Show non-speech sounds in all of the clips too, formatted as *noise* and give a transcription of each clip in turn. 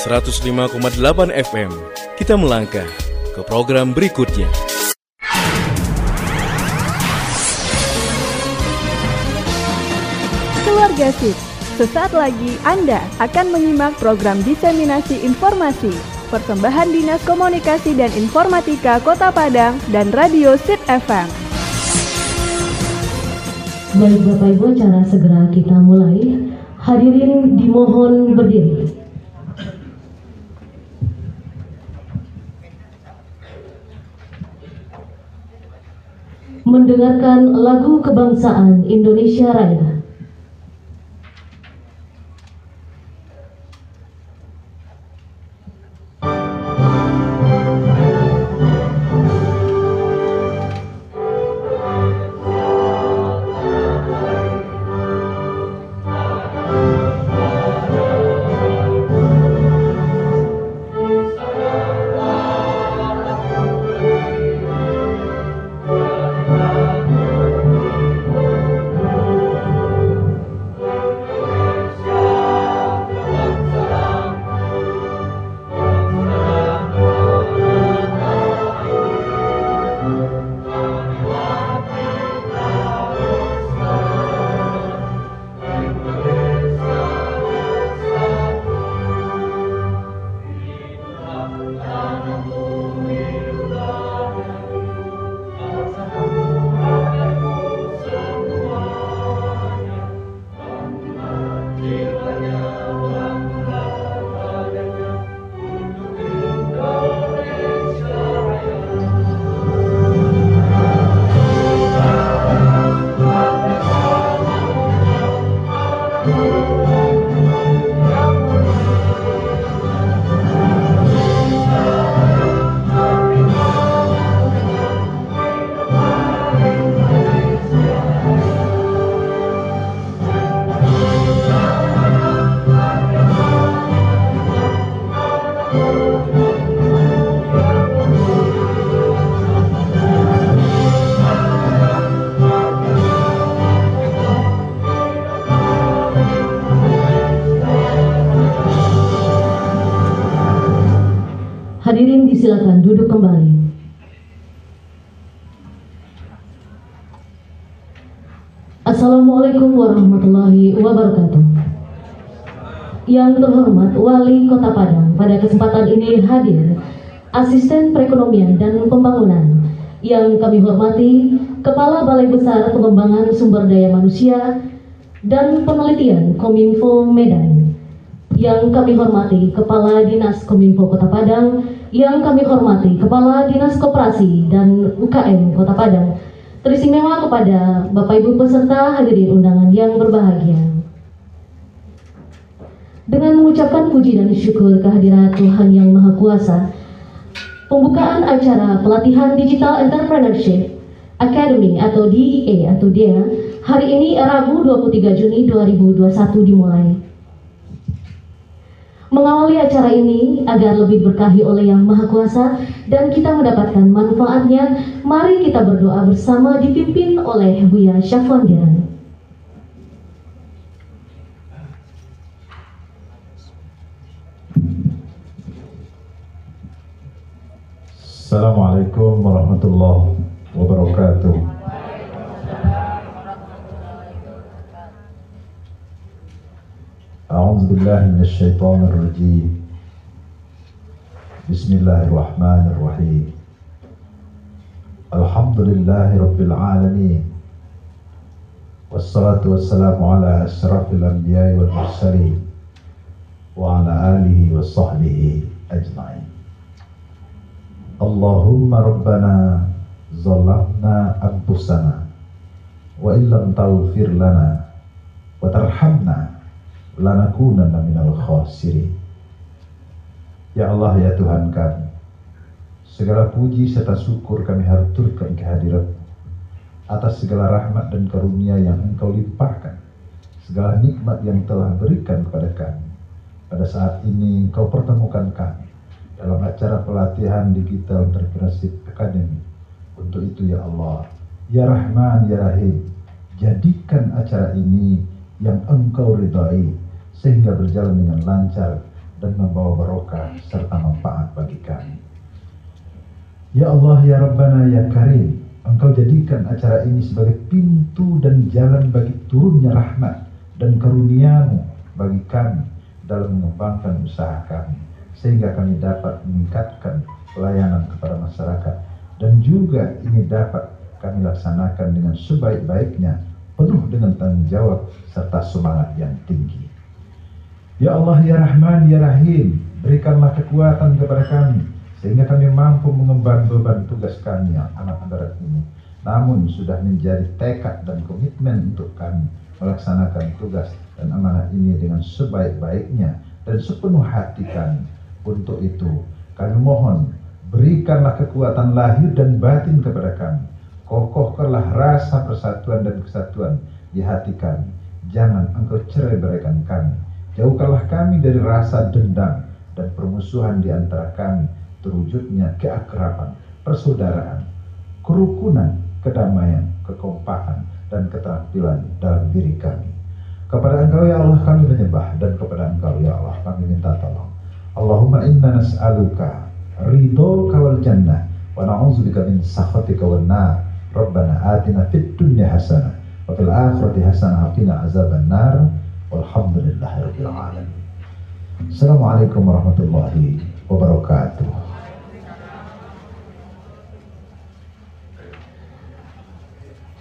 105,8 FM. Kita melangkah ke program berikutnya. Keluarga Sip, sesaat lagi Anda akan menyimak program diseminasi informasi persembahan Dinas Komunikasi dan Informatika Kota Padang dan Radio Sit FM. Baik Bapak Ibu, acara segera kita mulai. Hadirin dimohon berdiri. Mendengarkan lagu kebangsaan Indonesia Raya. Yang terhormat Wali Kota Padang pada kesempatan ini hadir Asisten Perekonomian dan Pembangunan yang kami hormati Kepala Balai Besar Pengembangan Sumber Daya Manusia dan Penelitian Kominfo Medan. Yang kami hormati Kepala Dinas Kominfo Kota Padang. Yang kami hormati Kepala Dinas Koperasi dan UKM Kota Padang, teristimewa kepada Bapak Ibu peserta hadirin undangan yang berbahagia. Dengan mengucapkan puji dan syukur kehadiran Tuhan Yang Maha Kuasa, pembukaan acara pelatihan Digital Entrepreneurship Academy atau DEA atau DEA hari ini Rabu 23 Juni 2021 dimulai. Mengawali acara ini agar lebih berkahi oleh Yang Maha Kuasa dan kita mendapatkan manfaatnya, mari kita berdoa bersama dipimpin oleh Buya Syafwandian. Assalamualaikum warahmatullahi wabarakatuh. أعوذ بالله من الشيطان الرجيم. بسم الله الرحمن الرحيم. الحمد لله رب العالمين. والصلاة والسلام على أشرف الأنبياء والمرسلين وعلى آله وصحبه أجمعين. Allahumma rabbana zalamna anfusana wa illa tawfir lana wa tarhamna lanakunanna minal khasirin. Ya Allah ya Tuhan kami segala puji serta syukur kami haturkan kehadirat atas segala rahmat dan karunia yang engkau limpahkan segala nikmat yang telah berikan kepada kami. Pada saat ini engkau pertemukan kami dalam acara pelatihan Digital Entrepreneurship Academy. Untuk itu ya Allah, ya Rahman, ya Rahim, jadikan acara ini yang Engkau ridhai sehingga berjalan dengan lancar dan membawa barokah serta manfaat bagi kami. Ya Allah, Ya Rabbana, Ya Karim, Engkau jadikan acara ini sebagai pintu dan jalan bagi turunnya rahmat dan karuniamu bagi kami dalam mengembangkan usaha kami sehingga kami dapat meningkatkan pelayanan kepada masyarakat dan juga ini dapat kami laksanakan dengan sebaik-baiknya penuh dengan tanggung jawab serta semangat yang tinggi. Ya Allah, Ya Rahman, Ya Rahim, berikanlah kekuatan kepada kami sehingga kami mampu mengemban beban tugas kami yang amat berat ini. Namun sudah menjadi tekad dan komitmen untuk kami melaksanakan tugas dan amanah ini dengan sebaik-baiknya dan sepenuh hati kami. Untuk itu, kami mohon berikanlah kekuatan lahir dan batin kepada kami. Kokohkanlah rasa persatuan dan kesatuan di hati kami. Jangan engkau cerai berikan kami. Jauhkanlah kami dari rasa dendam dan permusuhan di antara kami terwujudnya keakraban, persaudaraan, kerukunan, kedamaian, kekompakan, dan keterampilan dalam diri kami. Kepada Engkau ya Allah kami menyembah dan kepada Engkau ya Allah kami minta tolong. Allahumma inna nas'aluka ridho kawal jannah wa na'udzubika min sakhatika wan nar. Rabbana atina fid dunya hasanah wa fil akhirati hasanah wa qina azaban nar. Walhamdulillahirabbil alamin. Assalamualaikum warahmatullahi wabarakatuh.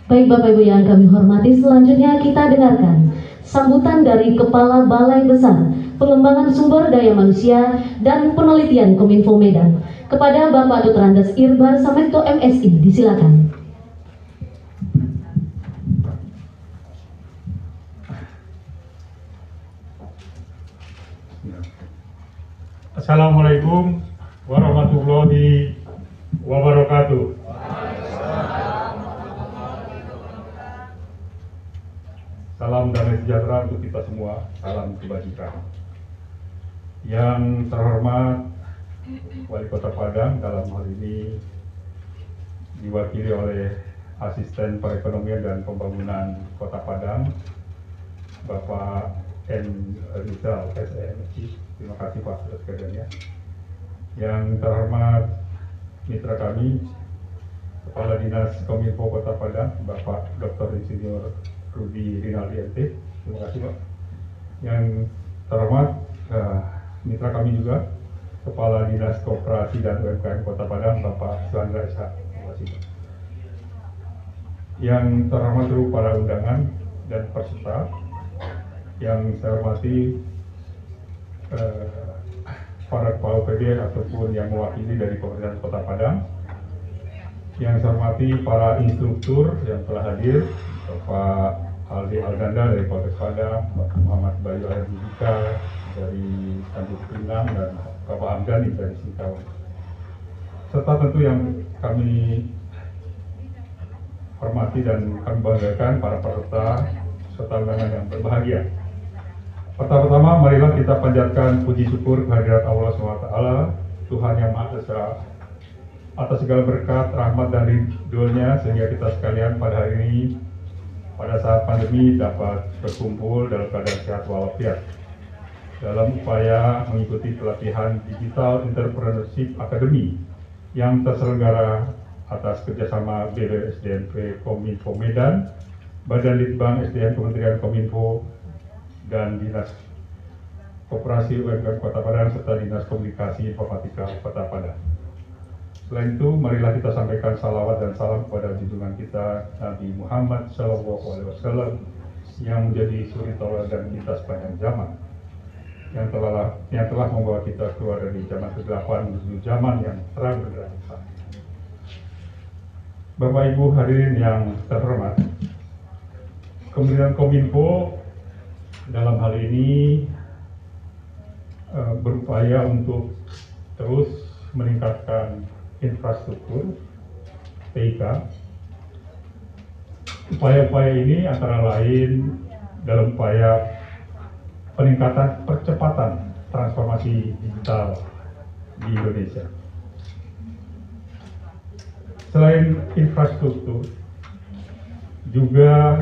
Baik Bapak Ibu yang kami hormati, selanjutnya kita dengarkan sambutan dari Kepala Balai Besar Pengembangan Sumber Daya Manusia dan Penelitian Kominfo Medan kepada Bapak Dr. Andes Irbar Samekto MSI. Disilakan. Assalamualaikum warahmatullahi wabarakatuh. Salam damai sejahtera untuk kita semua, salam kebajikan. Yang terhormat Wali Kota Padang dalam hal ini diwakili oleh Asisten Perekonomian dan Pembangunan Kota Padang, Bapak N. Rizal SMC. Terima kasih Pak atas kerjanya. Yang terhormat mitra kami, Kepala Dinas Kominfo Kota Padang, Bapak Dr. Insinyur Rudi Rinaldi MT. Terima kasih Pak. Yang terhormat uh, mitra kami juga Kepala Dinas Koperasi dan UMKM Kota Padang Bapak kasih Pak. Yang terhormat seluruh para undangan dan peserta yang saya hormati uh, para kepala PD ataupun yang mewakili dari pemerintah Kota Padang yang saya hormati para instruktur yang telah hadir Bapak Aldi Aldanda dari Polres Padang, Bapak Muhammad Bayu Aladika dari Tanjung Pinang dan Bapak Amdani dari Singkawang. Serta tentu yang kami hormati dan kami banggakan para peserta serta undangan yang berbahagia. Pertama-tama marilah kita panjatkan puji syukur kehadirat Allah SWT, Tuhan yang Maha Esa atas segala berkat, rahmat dan ridhonya sehingga kita sekalian pada hari ini pada saat pandemi dapat berkumpul dalam keadaan sehat walafiat dalam upaya mengikuti pelatihan Digital Entrepreneurship Academy yang terselenggara atas kerjasama BWSDNP Kominfo Medan, Badan Litbang SDM Kementerian Kominfo, dan Dinas Koperasi UMKM Kota Padang serta Dinas Komunikasi Informatika Kota Padang. Selain itu, marilah kita sampaikan salawat dan salam kepada junjungan kita Nabi Muhammad SAW yang menjadi suri dan kita sepanjang zaman yang telah yang telah membawa kita keluar dari zaman kegelapan menuju zaman yang terang benderang Bapak Ibu hadirin yang terhormat, Kementerian Kominfo dalam hal ini uh, berupaya untuk terus meningkatkan infrastruktur TIK. Upaya-upaya ini antara lain dalam upaya peningkatan percepatan transformasi digital di Indonesia. Selain infrastruktur, juga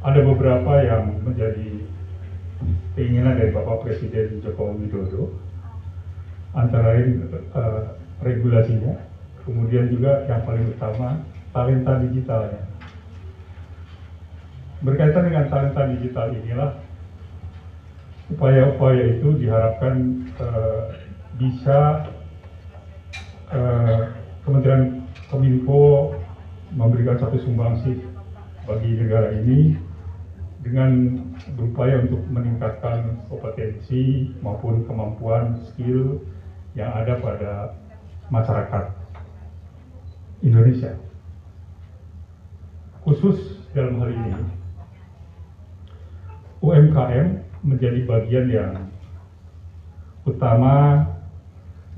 ada beberapa yang menjadi keinginan dari Bapak Presiden Joko Widodo antara lain uh, regulasinya, kemudian juga yang paling utama talenta digitalnya. Berkaitan dengan talenta digital inilah upaya-upaya itu diharapkan uh, bisa uh, Kementerian Kominfo memberikan satu sumbangsih bagi negara ini dengan berupaya untuk meningkatkan kompetensi maupun kemampuan skill yang ada pada masyarakat Indonesia. Khusus dalam hal ini, UMKM menjadi bagian yang utama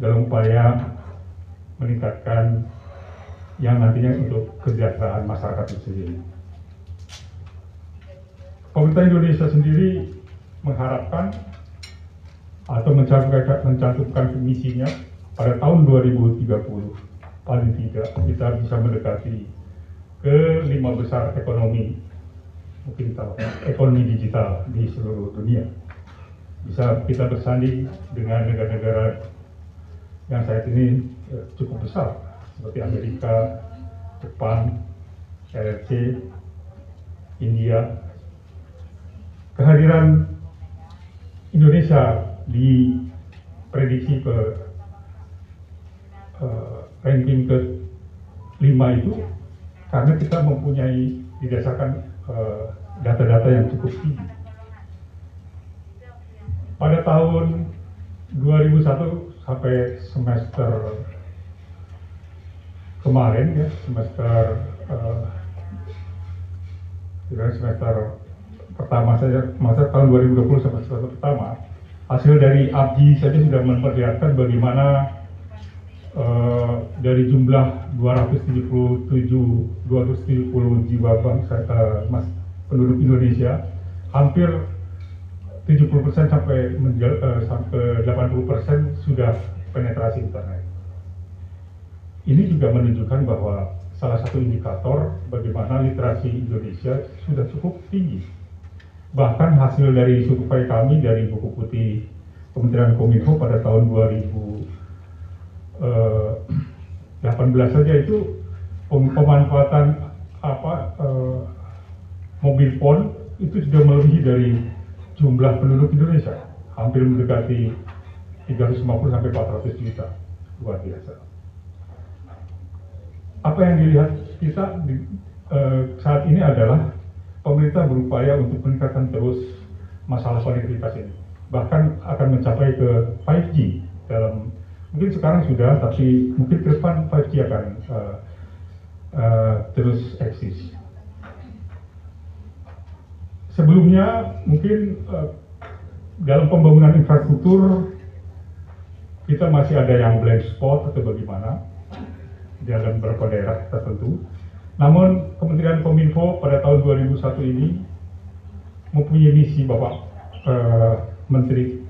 dalam upaya meningkatkan yang nantinya untuk kesejahteraan masyarakat itu sendiri. Pemerintah Indonesia sendiri mengharapkan atau mencantumkan, mencantumkan misinya pada tahun 2030 paling tidak kita bisa mendekati ke lima besar ekonomi mungkin tahu ekonomi digital di seluruh dunia bisa kita bersanding dengan negara-negara yang saat ini eh, cukup besar seperti Amerika, Jepang, RRC, India. Kehadiran Indonesia diprediksi ke uh, ranking ke lima itu karena kita mempunyai didasarkan data-data yang cukup tinggi. Pada tahun 2001 sampai semester kemarin ya semester uh, semester pertama saja masa tahun 2020 semester pertama hasil dari ABJI saja sudah memperlihatkan bagaimana uh, dari jumlah 277 270 jiwa bangsa uh, mas, penduduk Indonesia hampir 70% sampai menjal, uh, sampai 80% sudah penetrasi internet. Ini juga menunjukkan bahwa salah satu indikator bagaimana literasi Indonesia sudah cukup tinggi bahkan hasil dari survei kami dari buku putih Kementerian Kominfo pada tahun 2018 eh, saja itu pemanfaatan apa eh, mobil phone itu sudah melebihi dari jumlah penduduk Indonesia. Hampir mendekati 350 sampai 400 juta. Luar biasa. Apa yang dilihat kita di, eh, saat ini adalah pemerintah berupaya untuk meningkatkan terus masalah konektivitas ini. Bahkan akan mencapai ke 5G dalam mungkin sekarang sudah, tapi mungkin ke depan 5G akan uh, uh, terus eksis. Sebelumnya mungkin uh, dalam pembangunan infrastruktur kita masih ada yang blank spot atau bagaimana? Dalam beberapa daerah tertentu. Namun Kementerian Kominfo pada tahun 2001 ini mempunyai misi Bapak uh, Menteri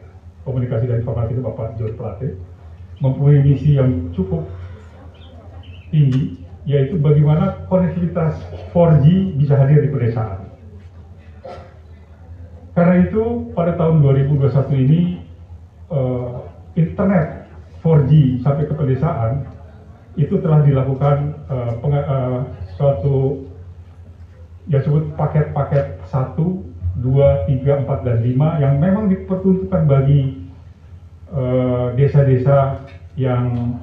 Komunikasi dan Informasi Bapak John Plate mempunyai misi yang cukup tinggi yaitu bagaimana konektivitas 4G bisa hadir di pedesaan. Karena itu pada tahun 2021 ini uh, internet 4G sampai ke pedesaan itu telah dilakukan uh, uh, suatu ya sebut paket-paket satu, dua, tiga, empat dan lima yang memang diperuntukkan bagi eh, desa-desa uh, yang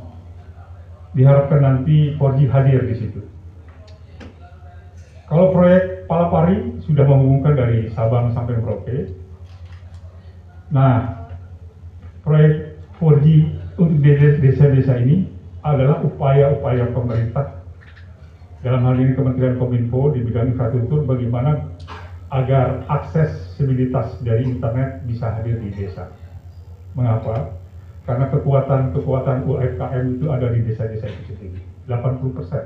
diharapkan nanti 4G hadir di situ. Kalau proyek Palapari sudah mengumumkan dari Sabang sampai Merauke. Nah, proyek 4G untuk desa-desa ini adalah upaya-upaya pemerintah dalam hal ini Kementerian Kominfo di bidang infrastruktur bagaimana agar aksesibilitas dari internet bisa hadir di desa. Mengapa? Karena kekuatan-kekuatan UMKM itu ada di desa-desa itu sendiri. 80 persen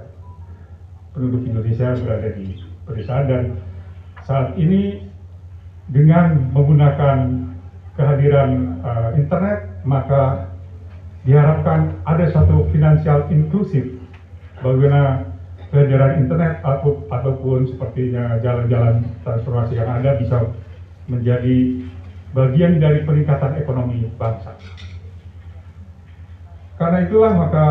penduduk Indonesia berada di pedesaan dan saat ini dengan menggunakan kehadiran uh, internet maka diharapkan ada satu finansial inklusif bagaimana kehadiran internet atau, ataupun sepertinya jalan-jalan transformasi yang ada bisa menjadi bagian dari peningkatan ekonomi bangsa. Karena itulah maka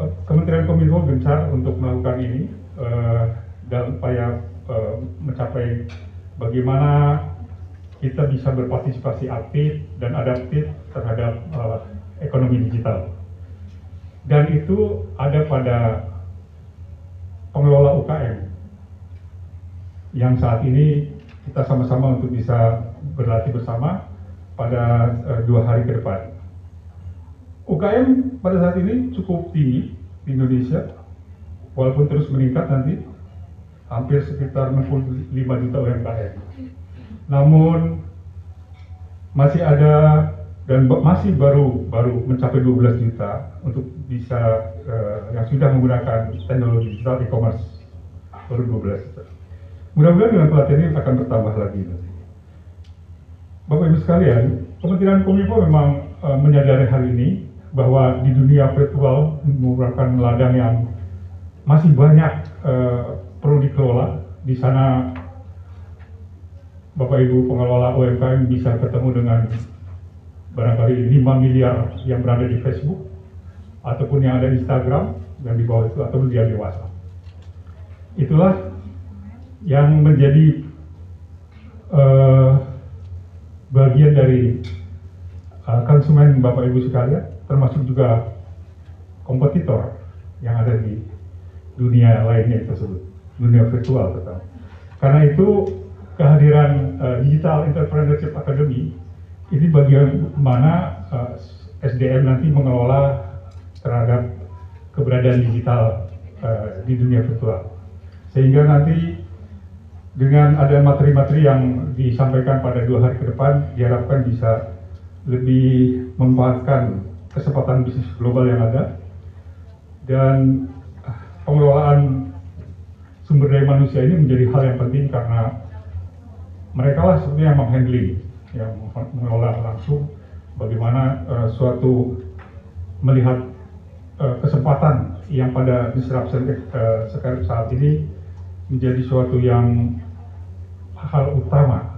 eh, Kementerian Kominfo gencar untuk melakukan ini uh, dalam upaya uh, mencapai bagaimana kita bisa berpartisipasi aktif dan adaptif terhadap uh, ekonomi digital. Dan itu ada pada pengelola UKM yang saat ini kita sama-sama untuk bisa berlatih bersama pada uh, dua hari ke depan. UKM pada saat ini cukup tinggi di Indonesia, walaupun terus meningkat nanti, hampir sekitar 65 juta UMKM. Namun masih ada dan masih baru baru mencapai 12 juta untuk bisa uh, yang sudah menggunakan teknologi digital e-commerce baru 12 juta. Mudah-mudahan dengan pelatihan ini akan bertambah lagi. Bapak Ibu sekalian, Kementerian Kominfo memang uh, menyadari hal ini bahwa di dunia virtual merupakan ladang yang masih banyak uh, perlu dikelola. Di sana Bapak Ibu pengelola UMKM bisa ketemu dengan barangkali 5 miliar yang berada di Facebook ataupun yang ada di Instagram dan di bawah itu ataupun dia di WhatsApp. Itulah yang menjadi uh, bagian dari uh, konsumen Bapak Ibu sekalian termasuk juga kompetitor yang ada di dunia lainnya tersebut, dunia virtual terutama. Karena itu kehadiran uh, Digital Entrepreneurship Academy ini bagian mana uh, SDM nanti mengelola terhadap keberadaan digital uh, di dunia virtual. Sehingga nanti dengan ada materi-materi yang disampaikan pada dua hari ke depan diharapkan bisa lebih memanfaatkan kesempatan bisnis global yang ada. Dan ah, pengelolaan sumber daya manusia ini menjadi hal yang penting karena mereka lah sebenarnya yang menghandling, yang mengelola langsung bagaimana uh, suatu melihat uh, kesempatan yang pada disruption uh, sekarang saat ini menjadi suatu yang hal utama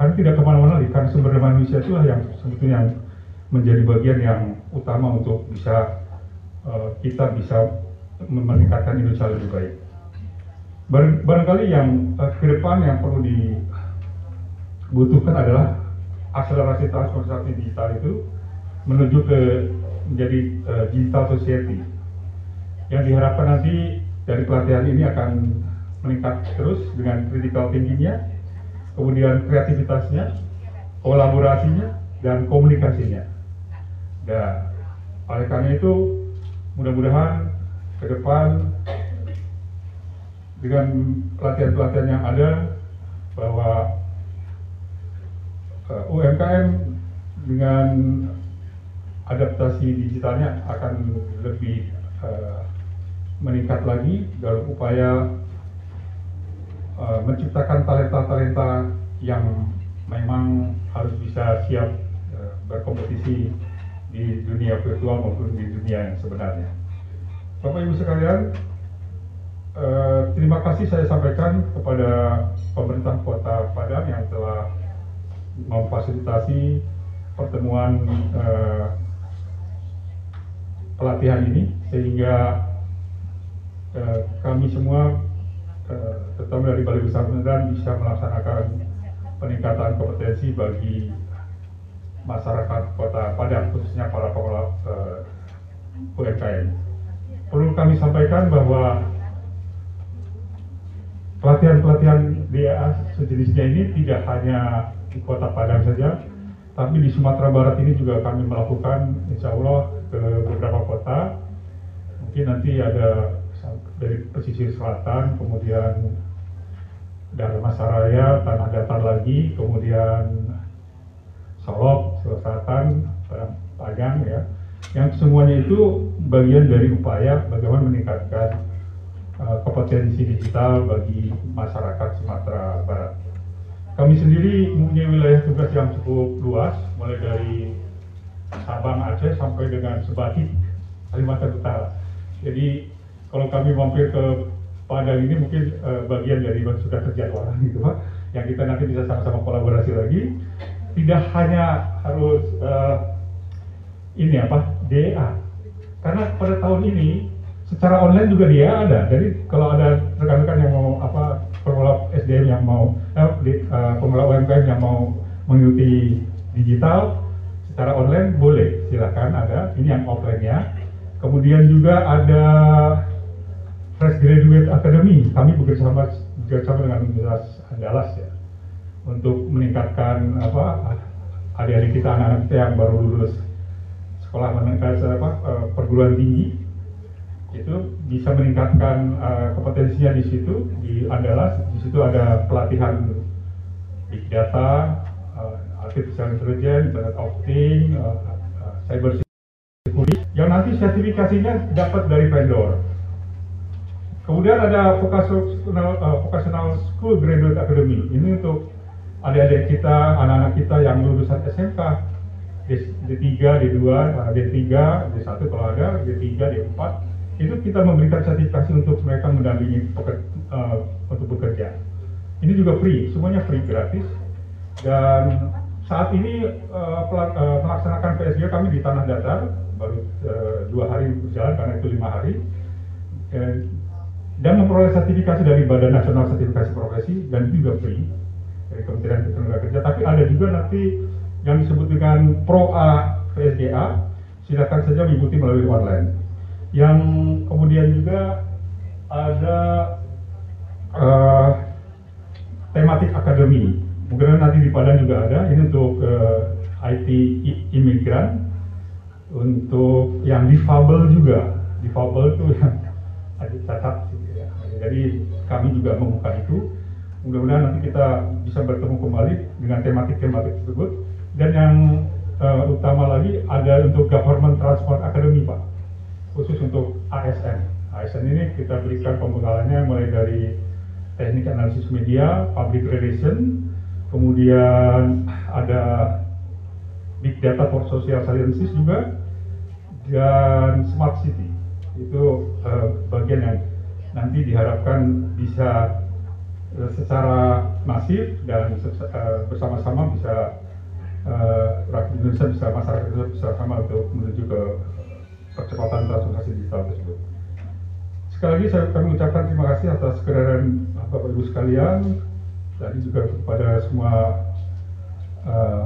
karena tidak ke mana-mana lagi karena sumber daya manusia itulah yang sebetulnya menjadi bagian yang utama untuk bisa uh, kita bisa meningkatkan Indonesia lebih baik. Barangkali yang uh, ke depan yang perlu dibutuhkan adalah akselerasi transformasi digital itu menuju ke menjadi uh, digital society. Yang diharapkan nanti dari pelatihan ini akan meningkat terus dengan critical thinkingnya, kemudian kreativitasnya, kolaborasinya, dan komunikasinya. Dan oleh karena itu mudah-mudahan ke depan dengan pelatihan-pelatihan yang ada bahwa eh, UMKM dengan adaptasi digitalnya akan lebih uh, meningkat lagi dalam upaya uh, menciptakan talenta-talenta yang memang harus bisa siap uh, berkompetisi di dunia virtual maupun di dunia yang sebenarnya. Bapak Ibu sekalian, eh, terima kasih saya sampaikan kepada pemerintah Kota Padang yang telah memfasilitasi pertemuan eh, pelatihan ini sehingga eh, kami semua eh, terutama dari Balai Besar Pendidikan bisa melaksanakan peningkatan kompetensi bagi masyarakat kota Padang khususnya para pengelola uh, UMKM. Perlu kami sampaikan bahwa pelatihan-pelatihan DA sejenisnya ini tidak hanya di kota Padang saja, tapi di Sumatera Barat ini juga kami melakukan insya Allah ke beberapa kota. Mungkin nanti ada dari pesisir selatan, kemudian Dharmasaraya, Tanah Datar lagi, kemudian Solok, Selatan, Padang ya, yang semuanya itu bagian dari upaya bagaimana meningkatkan uh, kompetensi digital bagi masyarakat Sumatera Barat. Kami sendiri mempunyai wilayah tugas yang cukup luas, mulai dari Sabang Aceh sampai dengan Sebati, Kalimantan Utara. Jadi kalau kami mampir ke Padang ini mungkin uh, bagian dari sudah terjadwalan gitu Pak. yang kita nanti bisa sama-sama kolaborasi lagi. Tidak hanya harus uh, ini apa DA, karena pada tahun ini secara online juga dia ada. Jadi kalau ada rekan-rekan yang mau apa pemula SDM yang mau eh, di, uh, pemula UMKM yang mau mengikuti digital secara online boleh silakan ada ini yang offline-nya kemudian juga ada Fresh Graduate Academy kami bekerjasama bekerjasama dengan Universitas Andalas ya untuk meningkatkan apa adik-adik kita anak-anak kita yang baru lulus sekolah menengah apa eh, perguruan tinggi itu bisa meningkatkan uh, kompetensinya di situ di Andalas. Di situ ada pelatihan big data uh, artificial intelligence internet of things uh, uh, cyber security. Yang nanti sertifikasinya dapat dari vendor Kemudian ada vocational, uh, vocational School Graduate Academy. Ini untuk adik-adik kita, anak-anak kita yang lulusan SMK. D3, D2, D3, D1 kalau ada, D3, D4. Itu kita memberikan sertifikasi untuk mereka mendampingi uh, untuk bekerja. Ini juga free, semuanya free, gratis. Dan saat ini uh, melaksanakan PSG kami di Tanah Datar, baru uh, dua hari berjalan karena itu lima hari dan memperoleh sertifikasi dari Badan Nasional Sertifikasi Profesi dan juga free dari Kementerian Ketenagakerjaan. Tapi ada juga nanti yang disebut dengan Pro A PSDA, silakan saja mengikuti melalui online. Yang kemudian juga ada uh, tematik akademi. Mungkin nanti di Padang juga ada. Ini untuk uh, eh, IT imigran, untuk yang difabel juga. Difabel itu yang *laughs* ada cacat jadi kami juga membuka itu. Mudah-mudahan nanti kita bisa bertemu kembali dengan tematik-tematik tersebut. Dan yang uh, utama lagi ada untuk Government Transport Academy Pak, khusus untuk ASN. ASN ini kita berikan pembekalannya mulai dari teknik analisis media, public relation, kemudian ada big data for social sciences juga, dan smart city. Itu uh, bagian yang nanti diharapkan bisa uh, secara masif dan uh, bersama-sama bisa uh, rakyat Indonesia bisa masyarakat Indonesia bisa sama untuk menuju ke percepatan transformasi digital tersebut. Sekali lagi saya kami ucapkan terima kasih atas kehadiran Bapak Ibu sekalian dan juga kepada semua uh,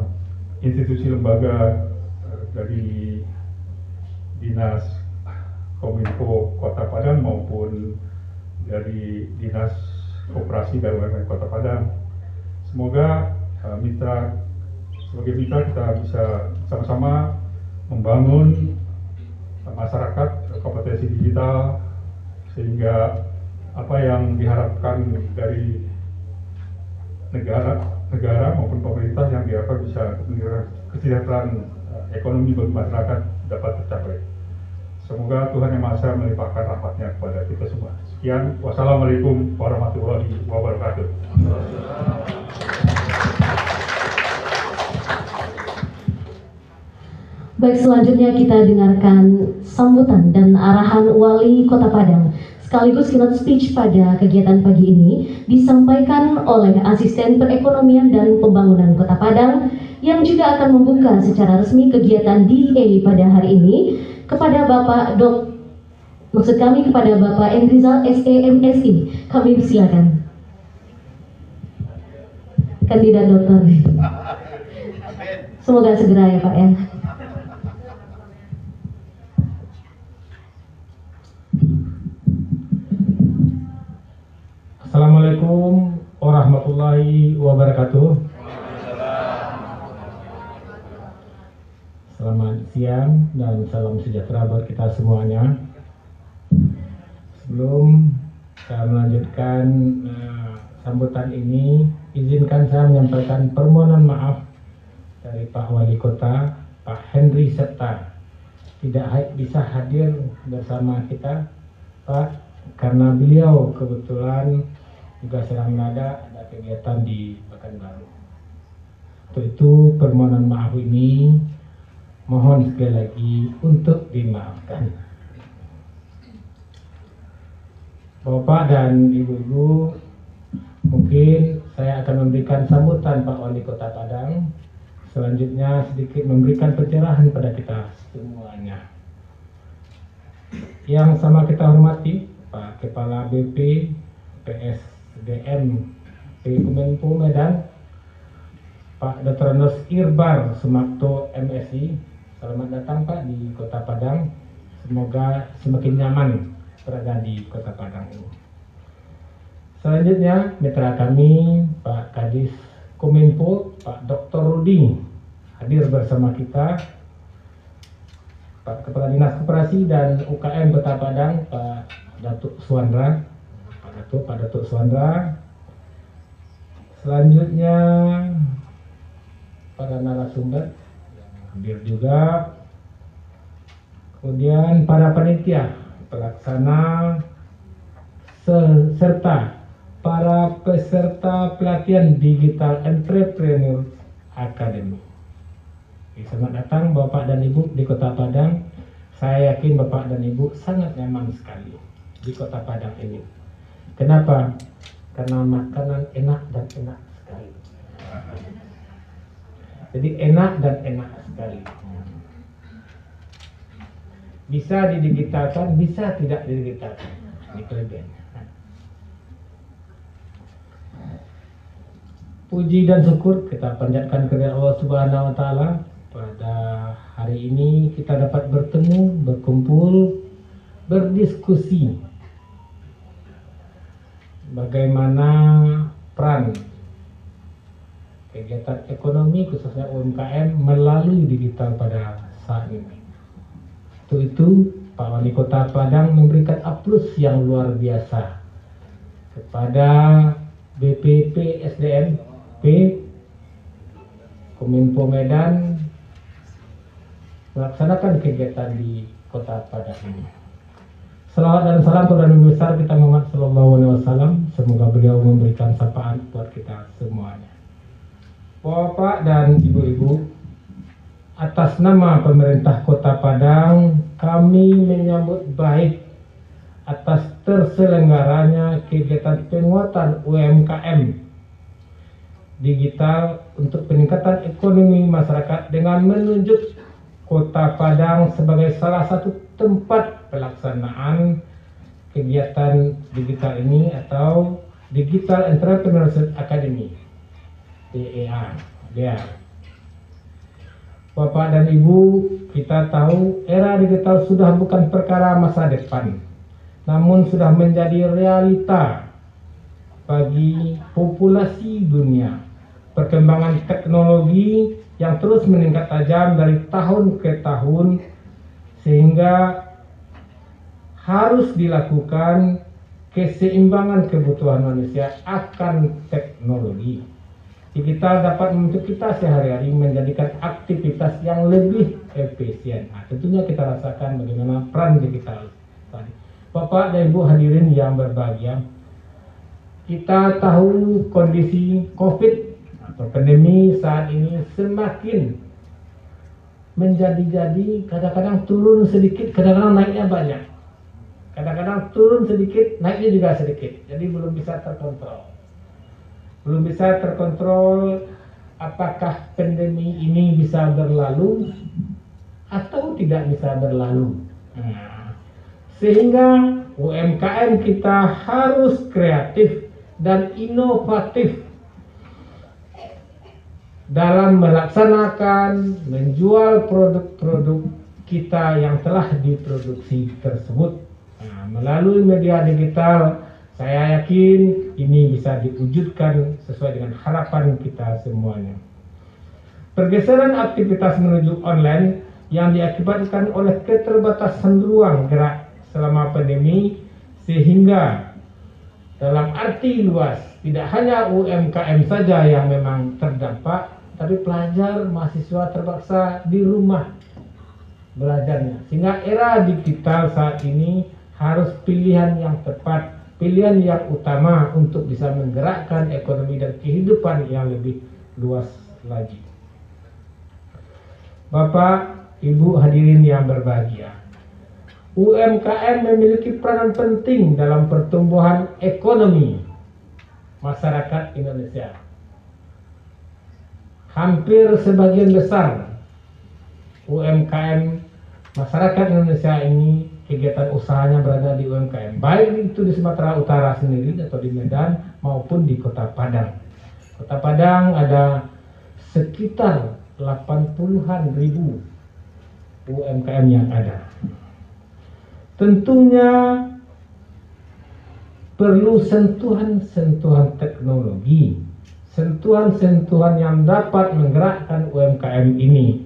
institusi lembaga uh, dari dinas Kominfo Kota Padang maupun dari Dinas Koperasi BUMN Kota Padang. Semoga uh, mitra sebagai mitra kita bisa sama-sama membangun masyarakat kompetensi digital sehingga apa yang diharapkan dari negara negara maupun pemerintah yang diharapkan bisa kesejahteraan uh, ekonomi bagi masyarakat dapat tercapai. Semoga Tuhan Yang Maha Esa melimpahkan rahmatnya kepada kita semua. Sekian, wassalamualaikum warahmatullahi wabarakatuh. Baik, selanjutnya kita dengarkan sambutan dan arahan Wali Kota Padang sekaligus keynote speech pada kegiatan pagi ini disampaikan oleh Asisten Perekonomian dan Pembangunan Kota Padang yang juga akan membuka secara resmi kegiatan DA pada hari ini kepada Bapak Dok maksud kami kepada Bapak Endrizal SEMSI kami persilakan. Kandidat dokter semoga segera ya Pak ya. Assalamualaikum warahmatullahi wabarakatuh. Selamat siang dan salam sejahtera buat kita semuanya. Sebelum saya melanjutkan uh, sambutan ini, izinkan saya menyampaikan permohonan maaf dari Pak Wali Kota, Pak Henry Serta, tidak bisa hadir bersama kita, Pak, karena beliau kebetulan juga sedang ada ada kegiatan di Pekanbaru. Untuk itu permohonan maaf ini mohon sekali lagi untuk dimaafkan. Bapak dan Ibu-ibu, mungkin saya akan memberikan sambutan Pak Wali Kota Padang. Selanjutnya sedikit memberikan pencerahan pada kita semuanya. Yang sama kita hormati Pak Kepala BP PSDM Kemenpo Medan Pak Dr. Nos Irbar Sumakto MSI. Selamat datang Pak di Kota Padang. Semoga semakin nyaman berada di Kota Padang ini. Selanjutnya mitra kami Pak Kadis Kominfo Pak Dr. Rudi hadir bersama kita Pak Kepala Dinas Koperasi dan UKM Kota Padang Pak Datuk Suandra Pak Datuk Pak Datuk Suandra selanjutnya para narasumber yang hadir juga kemudian para panitia pelaksana serta para peserta pelatihan Digital Entrepreneur Academy. Selamat datang Bapak dan Ibu di Kota Padang. Saya yakin Bapak dan Ibu sangat nyaman sekali di Kota Padang ini. Kenapa? Karena makanan enak dan enak sekali. Jadi enak dan enak sekali. Bisa didigitalkan, bisa tidak didigitalkan. Ini kelebihannya. Puji dan syukur kita panjatkan kepada Allah Subhanahu wa taala pada hari ini kita dapat bertemu, berkumpul, berdiskusi bagaimana peran kegiatan ekonomi khususnya UMKM melalui digital pada saat ini. Untuk itu Pak Wali Kota Padang memberikan aplaus yang luar biasa kepada BPP SDM P Kominfo Medan melaksanakan kegiatan di kota Padang ini. Salawat dan salam kepada Nabi besar kita Muhammad Sallallahu Alaihi Wasallam. Semoga beliau memberikan sapaan buat kita semuanya. Bapak dan ibu-ibu, atas nama pemerintah Kota Padang, kami menyambut baik atas terselenggaranya kegiatan penguatan UMKM digital untuk peningkatan ekonomi masyarakat dengan menunjuk Kota Padang sebagai salah satu tempat pelaksanaan kegiatan digital ini atau Digital Entrepreneurship Academy DEA. DEA. Bapak dan Ibu, kita tahu era digital sudah bukan perkara masa depan, namun sudah menjadi realita bagi populasi dunia perkembangan teknologi yang terus meningkat tajam dari tahun ke tahun sehingga harus dilakukan keseimbangan kebutuhan manusia akan teknologi. Digital dapat membantu kita sehari-hari menjadikan aktivitas yang lebih efisien. Nah, tentunya kita rasakan bagaimana peran digital tadi. Bapak dan Ibu hadirin yang berbahagia, kita tahu kondisi COVID atau pandemi saat ini semakin menjadi-jadi kadang-kadang turun sedikit kadang-kadang naiknya banyak kadang-kadang turun sedikit naiknya juga sedikit jadi belum bisa terkontrol belum bisa terkontrol apakah pandemi ini bisa berlalu atau tidak bisa berlalu nah, sehingga UMKM kita harus kreatif dan inovatif dalam melaksanakan menjual produk-produk kita yang telah diproduksi tersebut. Nah, melalui media digital, saya yakin ini bisa diwujudkan sesuai dengan harapan kita semuanya. Pergeseran aktivitas menuju online yang diakibatkan oleh keterbatasan ruang gerak selama pandemi sehingga dalam arti luas tidak hanya UMKM saja yang memang terdampak tapi pelajar mahasiswa terpaksa di rumah belajarnya sehingga era digital saat ini harus pilihan yang tepat pilihan yang utama untuk bisa menggerakkan ekonomi dan kehidupan yang lebih luas lagi Bapak Ibu hadirin yang berbahagia UMKM memiliki peranan penting dalam pertumbuhan ekonomi masyarakat Indonesia. Hampir sebagian besar UMKM masyarakat Indonesia ini kegiatan usahanya berada di UMKM, baik itu di Sumatera Utara sendiri atau di Medan maupun di Kota Padang. Kota Padang ada sekitar 80-an ribu UMKM yang ada. Tentunya perlu sentuhan-sentuhan teknologi, sentuhan-sentuhan yang dapat menggerakkan UMKM ini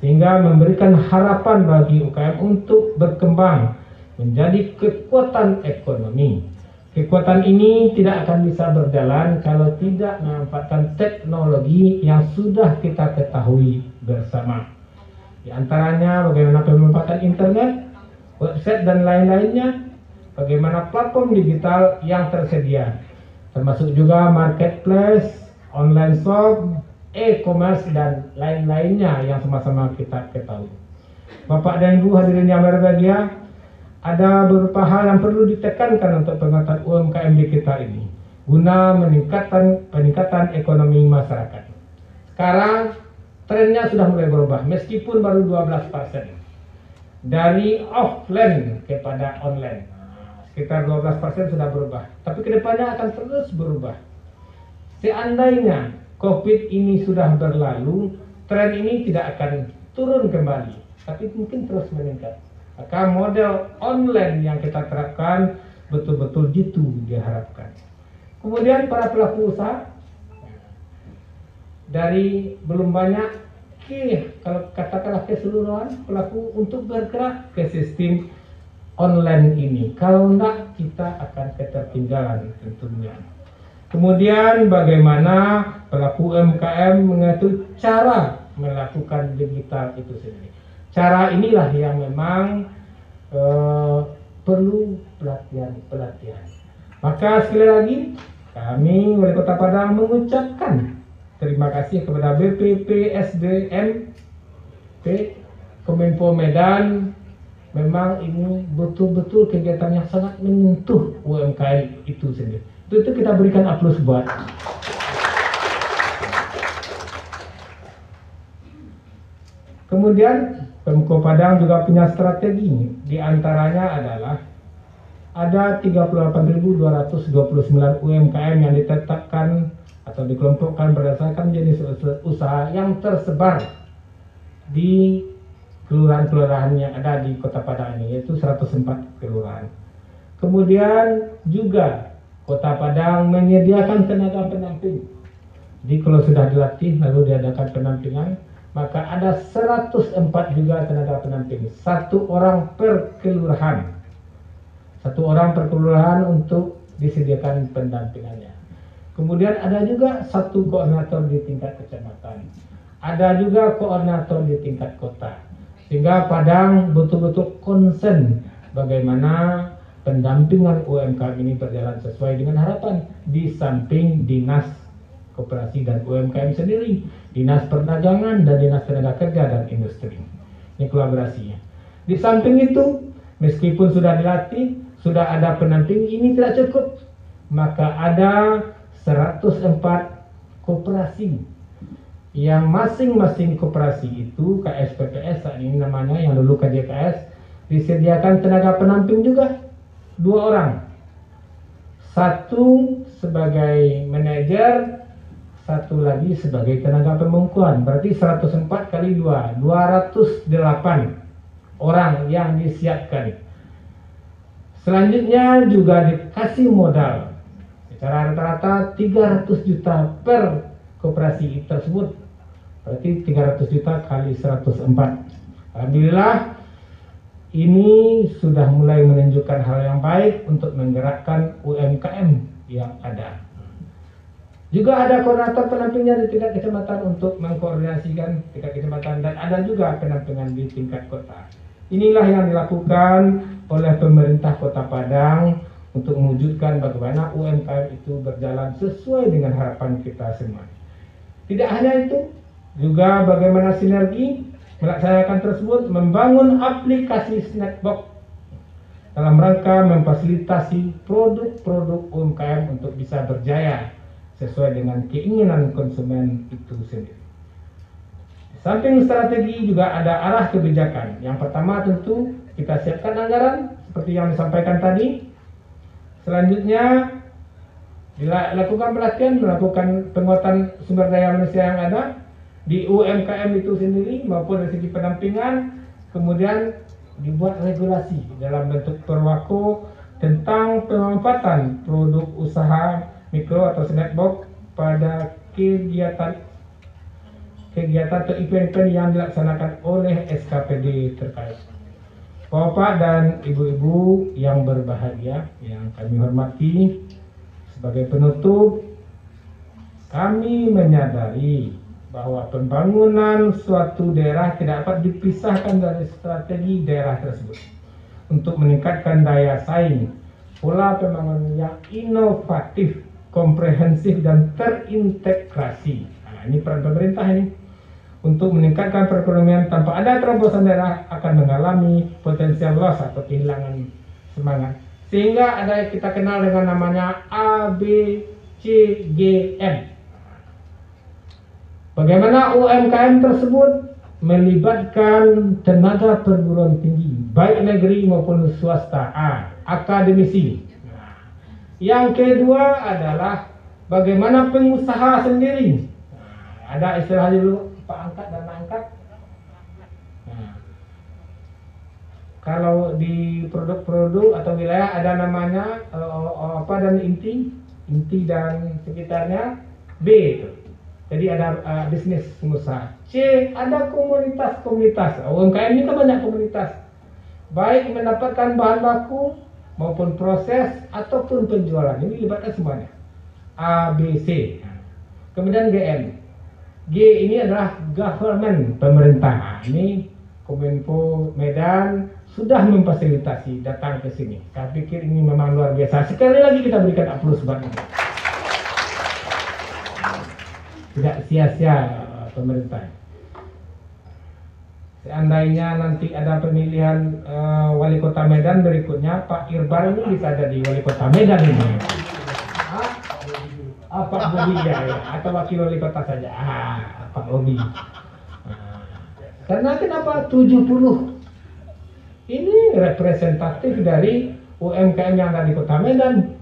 sehingga memberikan harapan bagi UKM untuk berkembang menjadi kekuatan ekonomi. Kekuatan ini tidak akan bisa berjalan kalau tidak memanfaatkan teknologi yang sudah kita ketahui bersama. Di antaranya bagaimana pemanfaatan internet, website dan lain-lainnya, bagaimana platform digital yang tersedia, termasuk juga marketplace, online shop, e-commerce dan lain-lainnya yang sama-sama kita ketahui. Bapak dan Ibu hadirin yang berbahagia, ada beberapa hal yang perlu ditekankan untuk penguatan UMKM di kita ini guna meningkatkan peningkatan ekonomi masyarakat. Sekarang trennya sudah mulai berubah meskipun baru 12% dari offline kepada online. Sekitar 12% sudah berubah, tapi ke depannya akan terus berubah. Seandainya COVID ini sudah berlalu, tren ini tidak akan turun kembali, tapi mungkin terus meningkat. Maka model online yang kita terapkan betul-betul jitu diharapkan. Kemudian para pelaku usaha dari belum banyak ke kalau katakanlah keseluruhan pelaku untuk bergerak ke sistem online ini. Kalau enggak kita akan ketertinggalan tentunya. Kemudian bagaimana pelaku UMKM mengatur cara melakukan digital itu sendiri. Cara inilah yang memang uh, perlu pelatihan-pelatihan. Maka sekali lagi kami Wali Kota Padang mengucapkan terima kasih kepada BPP SDM P Kominfo Medan memang ini betul-betul kegiatan yang sangat menyentuh UMKM itu sendiri itu, itu kita berikan aplaus buat. Kemudian Pemko Padang juga punya strategi. Di antaranya adalah ada 38.229 UMKM yang ditetapkan atau dikelompokkan berdasarkan jenis usaha yang tersebar di kelurahan-kelurahan yang ada di Kota Padang ini yaitu 104 kelurahan. Kemudian juga Kota Padang menyediakan tenaga pendamping. Jadi kalau sudah dilatih lalu diadakan pendampingan, maka ada 104 juga tenaga pendamping. Satu orang per kelurahan. Satu orang per kelurahan untuk disediakan pendampingannya. Kemudian ada juga satu koordinator di tingkat kecamatan. Ada juga koordinator di tingkat kota. Sehingga Padang betul-betul konsen bagaimana pendampingan UMKM ini berjalan sesuai dengan harapan di samping dinas koperasi dan UMKM sendiri, dinas perdagangan dan dinas tenaga kerja dan industri. Ini kolaborasinya. Di samping itu, meskipun sudah dilatih, sudah ada pendamping, ini tidak cukup. Maka ada 104 koperasi yang masing-masing koperasi itu KSPPS saat ini namanya yang dulu KJKS disediakan tenaga penamping juga dua orang. Satu sebagai manajer, satu lagi sebagai tenaga pembungkuan. Berarti 104 kali 2, 208 orang yang disiapkan. Selanjutnya juga dikasih modal secara rata-rata 300 juta per koperasi tersebut. Berarti 300 juta kali 104. Alhamdulillah ini sudah mulai menunjukkan hal yang baik untuk menggerakkan UMKM yang ada. Juga ada koordinator penampingnya di tingkat kecamatan untuk mengkoordinasikan tingkat kecamatan dan ada juga penampingan di tingkat kota. Inilah yang dilakukan oleh pemerintah Kota Padang untuk mewujudkan bagaimana UMKM itu berjalan sesuai dengan harapan kita semua. Tidak hanya itu, juga bagaimana sinergi melaksanakan tersebut membangun aplikasi Snackbox. dalam rangka memfasilitasi produk-produk UMKM untuk bisa berjaya sesuai dengan keinginan konsumen itu sendiri. Samping strategi juga ada arah kebijakan. Yang pertama tentu kita siapkan anggaran seperti yang disampaikan tadi. Selanjutnya dilakukan pelatihan, melakukan penguatan sumber daya manusia yang ada di UMKM itu sendiri maupun dari segi pendampingan, kemudian dibuat regulasi dalam bentuk perwako tentang pemanfaatan produk usaha mikro atau snackbox pada kegiatan kegiatan atau event-event yang dilaksanakan oleh SKPD terkait. Bapak dan ibu-ibu yang berbahagia, yang kami hormati, sebagai penutup, kami menyadari bahwa pembangunan suatu daerah tidak dapat dipisahkan dari strategi daerah tersebut untuk meningkatkan daya saing, pola pembangunan yang inovatif, komprehensif dan terintegrasi. Nah, ini peran pemerintah ini untuk meningkatkan perekonomian tanpa ada terobosan daerah akan mengalami potensial loss atau kehilangan semangat. Sehingga ada yang kita kenal dengan namanya ABCGM Bagaimana UMKM tersebut melibatkan tenaga perguruan tinggi, baik negeri maupun swasta, A, akademisi. Yang kedua adalah bagaimana pengusaha sendiri. Ada istilah dulu Pak angkat dan angkat. Nah, kalau di produk-produk atau wilayah ada namanya uh, apa dan inti, inti dan sekitarnya B itu. Jadi ada uh, bisnis pengusaha. C ada komunitas-komunitas. UMKM ini kan banyak komunitas. Baik mendapatkan bahan baku maupun proses ataupun penjualan. Ini libatkan semuanya. A, B, C. Kemudian GM. G ini adalah government pemerintah. Ini Kominfo Medan sudah memfasilitasi datang ke sini. Saya pikir ini memang luar biasa. Sekali lagi kita berikan aplaus ini tidak sia-sia pemerintah. Seandainya nanti ada pemilihan uh, wali kota Medan berikutnya, Pak Irbar ini bisa jadi wali kota Medan ini. Ah, ah Pak Bobi ya, ya, atau wakil wali kota saja. Ah, Pak Bobi. Ah. Karena kenapa 70 ini representatif dari UMKM yang ada di kota Medan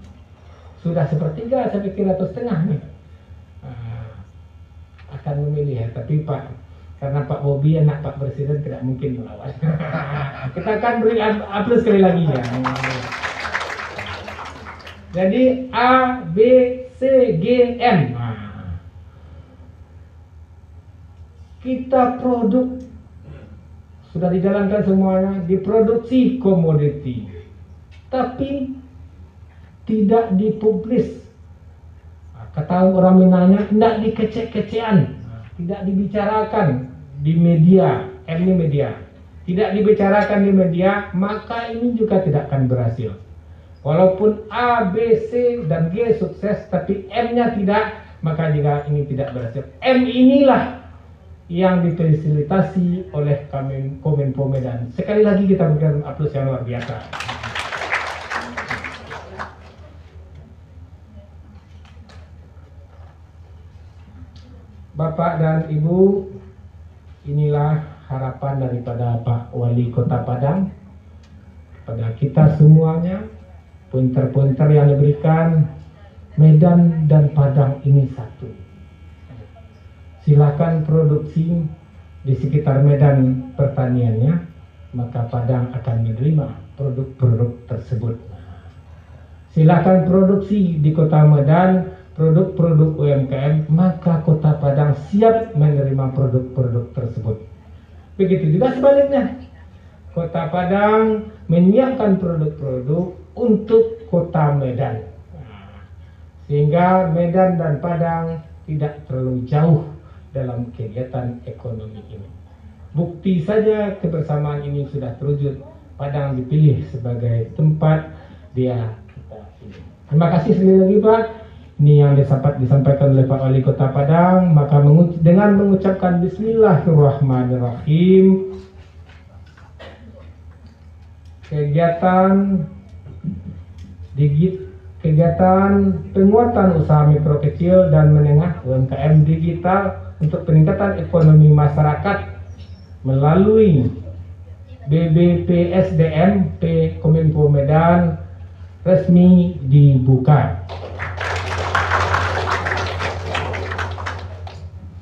sudah sepertiga saya pikir atau setengah nih akan memilih ya. Tapi Pak karena Pak Bobi anak Pak Presiden tidak mungkin melawan. *laughs* Kita akan beri aplaus sekali lagi ya. Jadi A, B, C, G, M. Nah. Kita produk sudah dijalankan semuanya, diproduksi komoditi, tapi tidak dipublis. Kata orang Minangnya tidak dikecek-kecean tidak dibicarakan di media M ini media. Tidak dibicarakan di media maka ini juga tidak akan berhasil. Walaupun A, B, C, dan G sukses tapi M-nya tidak maka juga ini tidak berhasil. M inilah yang difasilitasi oleh Kominfo Medan sekali lagi kita berikan aplaus yang luar biasa Bapak dan Ibu, inilah harapan daripada Pak Wali Kota Padang pada kita semuanya, pointer-pointer yang diberikan Medan dan Padang ini satu. Silakan produksi di sekitar Medan pertaniannya, maka Padang akan menerima produk-produk tersebut. Silakan produksi di Kota Medan produk-produk UMKM, maka Kota Padang siap menerima produk-produk tersebut. Begitu juga sebaliknya. Kota Padang menyiapkan produk-produk untuk Kota Medan. Sehingga Medan dan Padang tidak terlalu jauh dalam kegiatan ekonomi ini. Bukti saja kebersamaan ini sudah terwujud. Padang dipilih sebagai tempat dia kita pilih. Terima kasih sekali lagi Pak ini yang disampaikan oleh Pak Wali Kota Padang maka dengan mengucapkan Bismillahirrahmanirrahim kegiatan digit kegiatan penguatan usaha mikro kecil dan menengah UMKM digital untuk peningkatan ekonomi masyarakat melalui BBPSDM P Kominfo Medan resmi dibuka.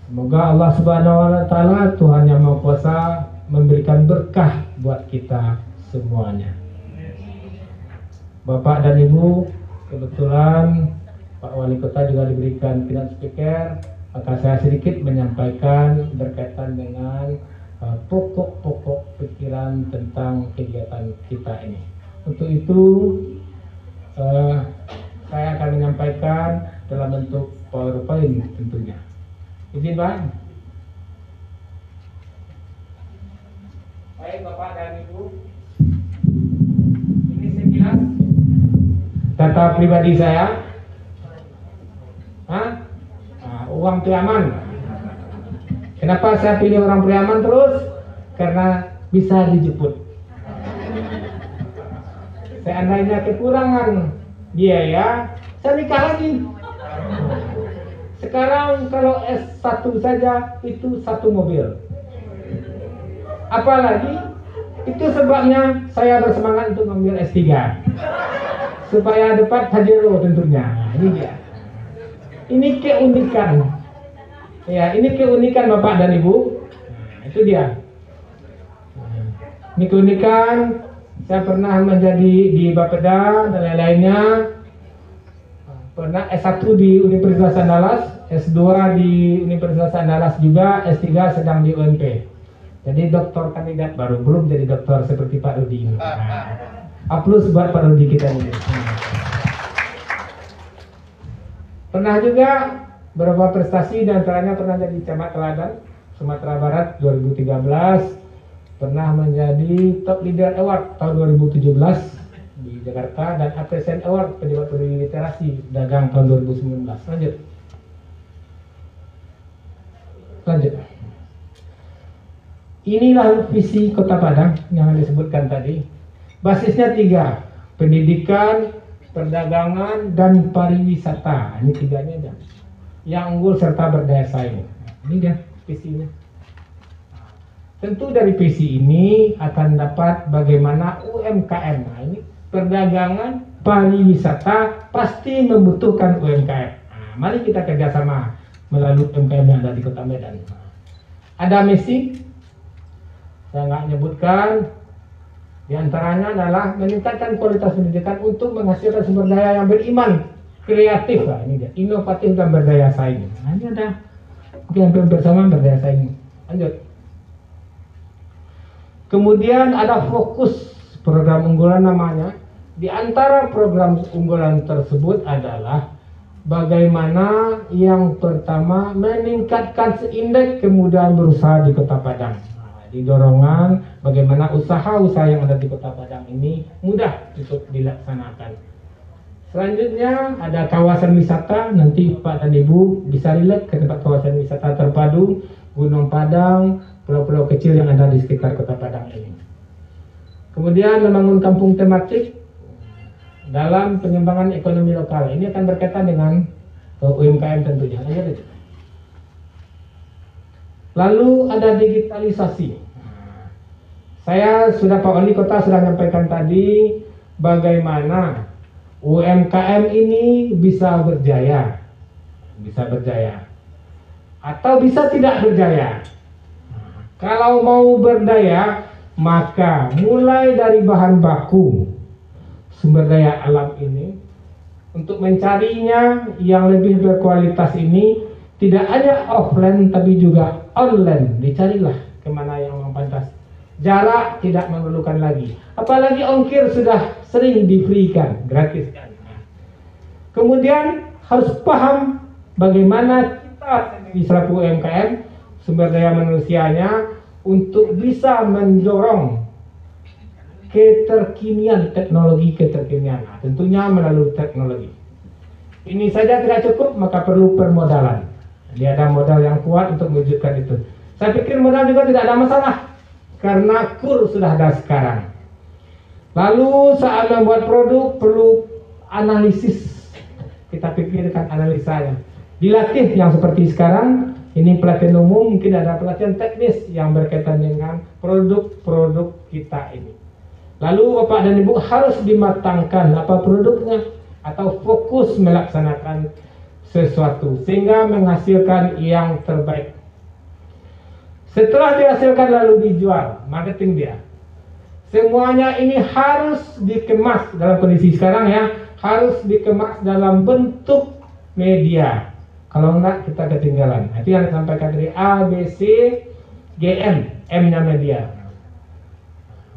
Semoga Allah Subhanahu wa taala Tuhan yang Maha Kuasa memberikan berkah buat kita semuanya. Bapak dan Ibu, kebetulan Pak Wali Kota juga diberikan keynote speaker, maka saya sedikit menyampaikan berkaitan dengan uh, pokok-pokok uh, pikiran tentang kegiatan kita ini. Untuk itu, uh, saya akan menyampaikan dalam bentuk PowerPoint tentunya. Izin Pak. Baik Bapak dan Ibu, ini sekilas data pribadi saya Hah? Uang Priaman kenapa saya pilih orang Priaman terus karena bisa dijemput seandainya kekurangan biaya saya nikah lagi sekarang kalau S1 saja itu satu mobil apalagi itu sebabnya saya bersemangat untuk mengambil S3 supaya dapat Pajero tentunya. Ini dia. Ini keunikan. Ya, ini keunikan Bapak dan Ibu. Nah, itu dia. Ini keunikan saya pernah menjadi di Bapeda dan lain-lainnya. Pernah S1 di Universitas Andalas, S2 di Universitas Andalas juga, S3 sedang di UNP. Jadi doktor kandidat baru, belum jadi doktor seperti Pak Rudi. Nah, A plus buat parodi kita ini. Pernah juga beberapa prestasi dan antaranya pernah jadi camat teladan Sumatera Barat 2013 pernah menjadi top leader award tahun 2017 di Jakarta dan APSN Award pejabat literasi dagang tahun 2019 lanjut lanjut inilah visi kota Padang yang disebutkan tadi Basisnya tiga, pendidikan, perdagangan, dan pariwisata. Ini tiganya aja. Yang unggul serta berdaya saing. Ini dia visinya. Tentu dari visi ini akan dapat bagaimana UMKM. Nah, ini perdagangan, pariwisata pasti membutuhkan UMKM. Nah, mari kita kerjasama melalui UMKM yang ada di Kota Medan. Ada misi, saya nggak nyebutkan, di antaranya adalah meningkatkan kualitas pendidikan untuk menghasilkan sumber daya yang beriman, kreatif lah ini dia, inovatif dan berdaya saing. Nah, ini ada hampir bersama berdaya saing. Lanjut. Kemudian ada fokus program unggulan namanya. Di antara program unggulan tersebut adalah bagaimana yang pertama meningkatkan seindeks kemudahan berusaha di Kota Padang di dorongan bagaimana usaha-usaha yang ada di Kota Padang ini mudah untuk dilaksanakan. Selanjutnya ada kawasan wisata, nanti Pak dan Ibu bisa relate ke tempat kawasan wisata terpadu Gunung Padang, pulau-pulau kecil yang ada di sekitar Kota Padang ini. Kemudian membangun kampung tematik dalam pengembangan ekonomi lokal. Ini akan berkaitan dengan UMKM tentunya. Lalu ada digitalisasi. Saya sudah Pak Wali Kota sudah menyampaikan tadi bagaimana UMKM ini bisa berjaya, bisa berjaya, atau bisa tidak berjaya. Kalau mau berdaya, maka mulai dari bahan baku. Sumber daya alam ini. Untuk mencarinya yang lebih berkualitas ini tidak hanya offline tapi juga online. Dicarilah ke mana jarak tidak memerlukan lagi. Apalagi ongkir sudah sering diberikan gratis. Kemudian harus paham bagaimana kita di selaku UMKM sumber daya manusianya untuk bisa mendorong keterkinian teknologi keterkinian. Nah, tentunya melalui teknologi. Ini saja tidak cukup maka perlu permodalan. Dia ada modal yang kuat untuk mewujudkan itu. Saya pikir modal juga tidak ada masalah karena kur sudah ada sekarang. Lalu saat membuat produk perlu analisis. Kita pikirkan analisanya. Dilatih yang seperti sekarang, ini pelatihan umum, mungkin ada pelatihan teknis yang berkaitan dengan produk-produk kita ini. Lalu Bapak dan Ibu harus dimatangkan apa produknya atau fokus melaksanakan sesuatu sehingga menghasilkan yang terbaik. Setelah dihasilkan lalu dijual, marketing dia. Semuanya ini harus dikemas dalam kondisi sekarang ya, harus dikemas dalam bentuk media. Kalau enggak kita ketinggalan. Itu yang disampaikan dari A, B, C, G. M-nya media.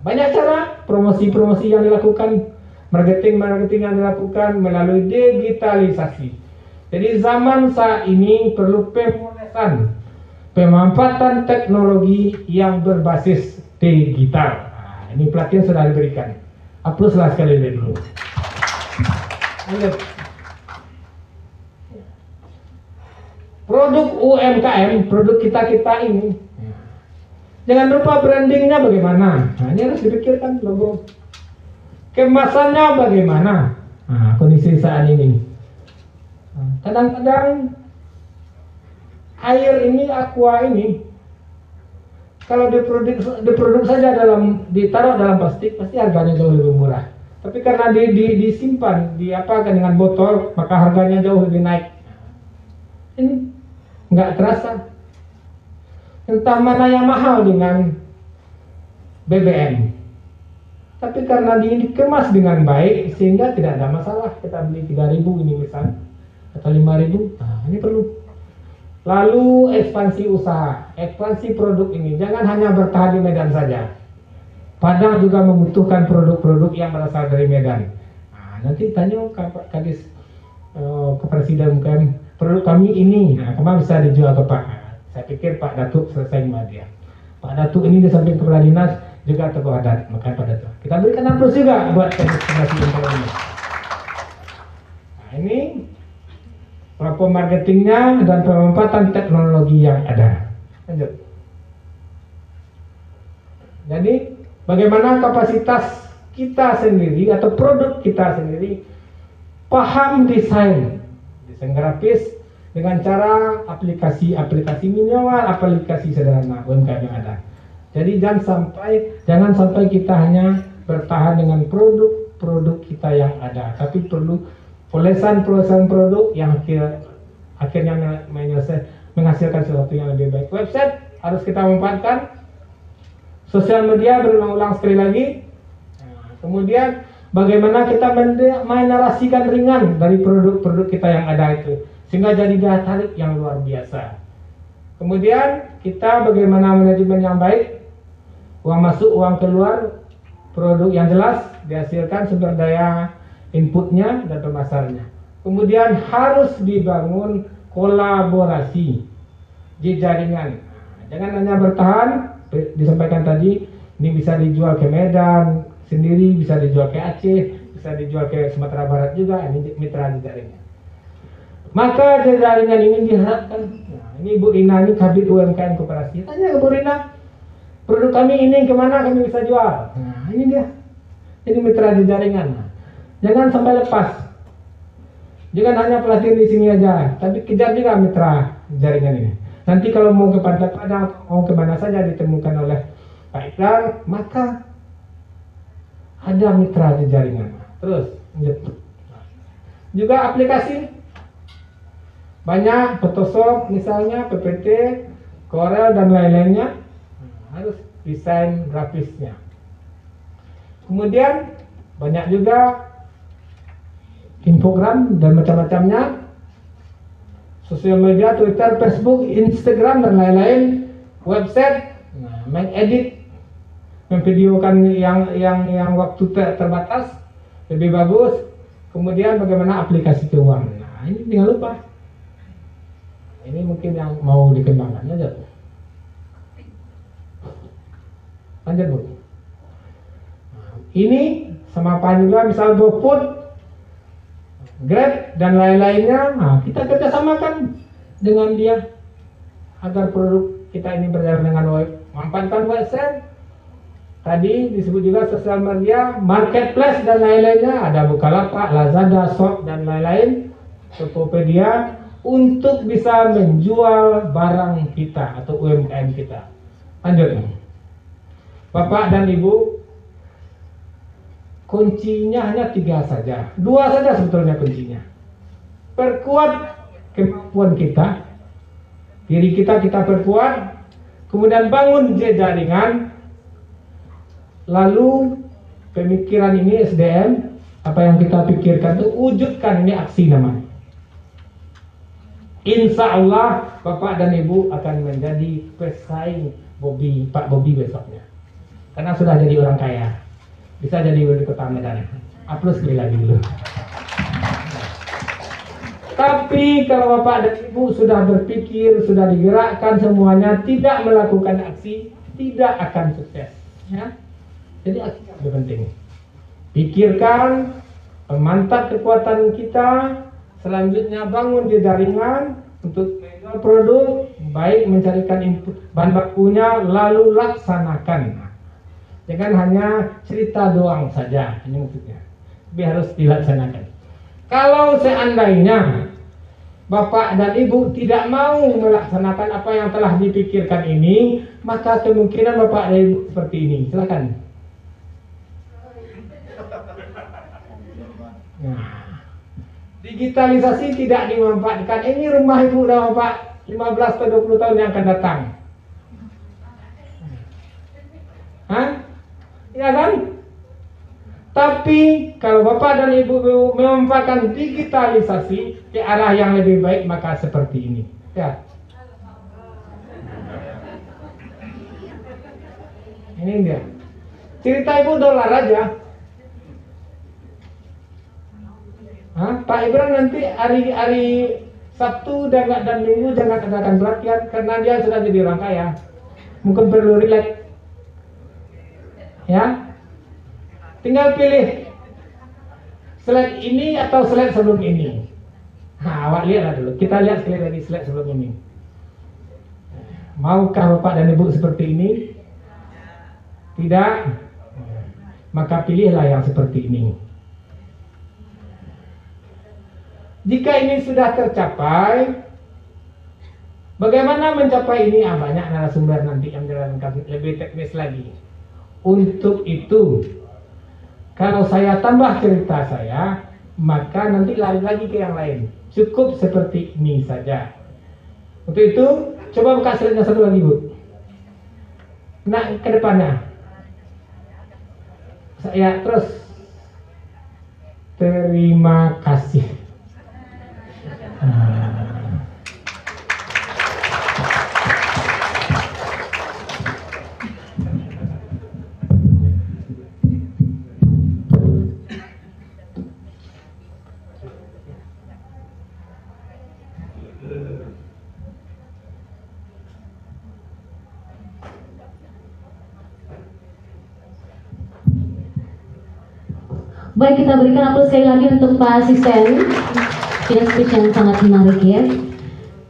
Banyak cara promosi-promosi yang dilakukan, marketing-marketing yang dilakukan melalui digitalisasi. Jadi zaman saat ini perlu pemulihan, pemanfaatan teknologi yang berbasis digital. Nah, ini pelatihan sudah diberikan. Aplauslah sekali lagi dulu. Produk UMKM, produk kita-kita ini. Jangan lupa brandingnya bagaimana. Nah, ini harus dipikirkan logo. Kemasannya bagaimana? Nah, kondisi saat ini. Kadang-kadang air ini, aqua ini, kalau diproduk, diproduk saja dalam ditaruh dalam plastik pasti harganya jauh lebih murah. Tapi karena di, di, disimpan, diapakan dengan botol, maka harganya jauh lebih naik. Ini nggak terasa. Entah mana yang mahal dengan BBM. Tapi karena dikemas dengan baik sehingga tidak ada masalah kita beli 3000 ini misal atau 5000 nah ini perlu lalu ekspansi usaha ekspansi produk ini jangan hanya bertahan di Medan saja Padang juga membutuhkan produk-produk yang berasal dari Medan. Nah, nanti tanya ke Pak Kadis uh, ke Presiden UKM produk kami ini, nah, ke mana bisa dijual ke Pak? Saya pikir Pak Datuk selesai dia. Pak Datuk ini di samping kepala dinas juga tokoh adat, maka Pak Datuk. Kita berikan aplaus juga buat ini. Nah, ini platform marketingnya dan pemanfaatan teknologi yang ada. Lanjut. Jadi bagaimana kapasitas kita sendiri atau produk kita sendiri paham desain desain grafis dengan cara aplikasi-aplikasi minimal, aplikasi sederhana UMKM yang ada. Jadi jangan sampai jangan sampai kita hanya bertahan dengan produk-produk kita yang ada, tapi perlu polesan-polesan produk yang akhir, akhirnya menghasilkan sesuatu yang lebih baik. Website harus kita manfaatkan Sosial media berulang-ulang sekali lagi. Nah, kemudian bagaimana kita menarasikan ringan dari produk-produk kita yang ada itu sehingga jadi daya tarik yang luar biasa. Kemudian kita bagaimana manajemen yang baik, uang masuk, uang keluar, produk yang jelas dihasilkan sumber daya inputnya dan pemasarnya. Kemudian harus dibangun kolaborasi di jaringan. Jangan hanya bertahan disampaikan tadi ini bisa dijual ke Medan sendiri, bisa dijual ke Aceh, bisa dijual ke Sumatera Barat juga, ini mitra jaringan. Maka jaringan ini diharapkan, nah, ini Bu Rina ini kabit UMKM Koperasi, tanya ke Bu Rina, produk kami ini ke mana kami bisa jual? Nah ini dia, ini mitra di jaringan. Nah, jangan sampai lepas, jangan hanya pelatihan di sini aja, tapi kejar juga mitra jaringan ini. Nanti kalau mau ke Pantai Padang, mau ke mana saja ditemukan oleh Pak Ikrar, maka ada mitra di jaringan. Terus, juga aplikasi banyak Photoshop misalnya, PPT, Corel dan lain-lainnya harus desain grafisnya. Kemudian banyak juga infogram dan macam-macamnya sosial media, Twitter, Facebook, Instagram dan lain-lain, website, nah, mengedit, memvideokan yang yang yang waktu ter terbatas lebih bagus. Kemudian bagaimana aplikasi keuangan. Nah ini jangan lupa. Ini mungkin yang mau dikembangkan aja. Lanjut bu. Nah, ini sama apa juga misal GoFood Grab dan lain-lainnya, nah kita kerjasamakan dengan dia agar produk kita ini berjalan dengan baik. Manfaatkan website, Tadi disebut juga sosial media, marketplace dan lain-lainnya, ada Bukalapak, Lazada, Shop dan lain-lain, Tokopedia untuk bisa menjual barang kita atau UMKM kita. Lanjut. Bapak dan Ibu, kuncinya hanya tiga saja. Dua saja sebetulnya kuncinya. Perkuat kemampuan kita, diri kita kita perkuat, kemudian bangun jaringan, Lalu pemikiran ini SDM apa yang kita pikirkan itu wujudkan ini aksi namanya. Insya Allah Bapak dan Ibu akan menjadi pesaing Bobby, Pak Bobby besoknya. Karena sudah jadi orang kaya. Bisa jadi wali kota Medan. Aplus sekali lagi dulu. Tapi kalau Bapak dan Ibu sudah berpikir, sudah digerakkan semuanya, tidak melakukan aksi, tidak akan sukses. Ya? Jadi lebih penting. Pikirkan, memantap kekuatan kita, selanjutnya bangun di jaringan untuk produk, baik mencarikan input bahan bakunya, lalu laksanakan. Jangan hanya cerita doang saja, ini maksudnya. Tapi harus dilaksanakan. Kalau seandainya Bapak dan Ibu tidak mau melaksanakan apa yang telah dipikirkan ini, maka kemungkinan Bapak dan Ibu seperti ini. Silakan. Nah, digitalisasi tidak dimanfaatkan. Ini rumah ibu dan bapak 15 atau 20 tahun yang akan datang. Hah? Ya kan? Tapi kalau bapak dan ibu memanfaatkan digitalisasi ke arah yang lebih baik maka seperti ini. Ya. Ini dia. Cerita ibu dolar aja. Hah? Pak Ibrahim nanti hari-hari Sabtu dan, dan Minggu jangan adakan pelatihan karena dia sudah jadi orang kaya. Mungkin perlu relax. Ya. Tinggal pilih slide ini atau slide sebelum ini. Nah, awak lihatlah dulu. Kita lihat sekali lagi slide sebelum ini. Maukah Bapak dan Ibu seperti ini? Tidak? Maka pilihlah yang seperti ini. Jika ini sudah tercapai, bagaimana mencapai ini? Ah, banyak narasumber nanti yang menjalankan lebih teknis lagi. Untuk itu, kalau saya tambah cerita saya, maka nanti lari lagi ke yang lain. Cukup seperti ini saja. Untuk itu, coba buka slide satu lagi, Bu. Nah, ke depannya. Saya terus. Terima kasih. Baik, berikan aplaus sekali lagi untuk Pak Asisten Punya speech yang sangat menarik ya.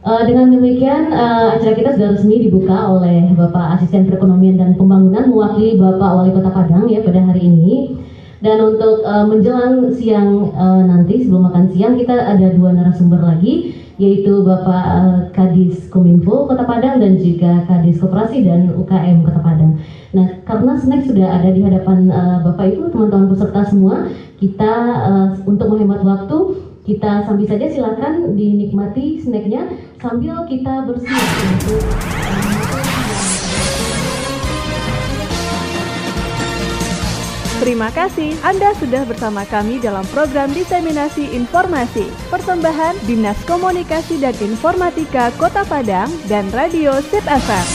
Uh, dengan demikian uh, acara kita sudah resmi dibuka oleh Bapak Asisten Perekonomian dan Pembangunan mewakili Bapak Wali Kota Padang ya pada hari ini. Dan untuk uh, menjelang siang uh, nanti sebelum makan siang kita ada dua narasumber lagi yaitu Bapak uh, Kadis Kominfo Kota Padang dan juga Kadis Koperasi dan UKM Kota Padang. Nah, karena snack sudah ada di hadapan uh, Bapak Ibu, teman-teman peserta semua, kita uh, untuk menghemat waktu kita sambil saja silakan dinikmati snacknya sambil kita bersiap untuk Terima kasih Anda sudah bersama kami dalam program diseminasi informasi persembahan Dinas Komunikasi dan Informatika Kota Padang dan Radio Sip FM.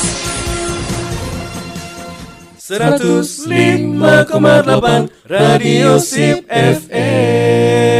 105,8 Radio Sip FM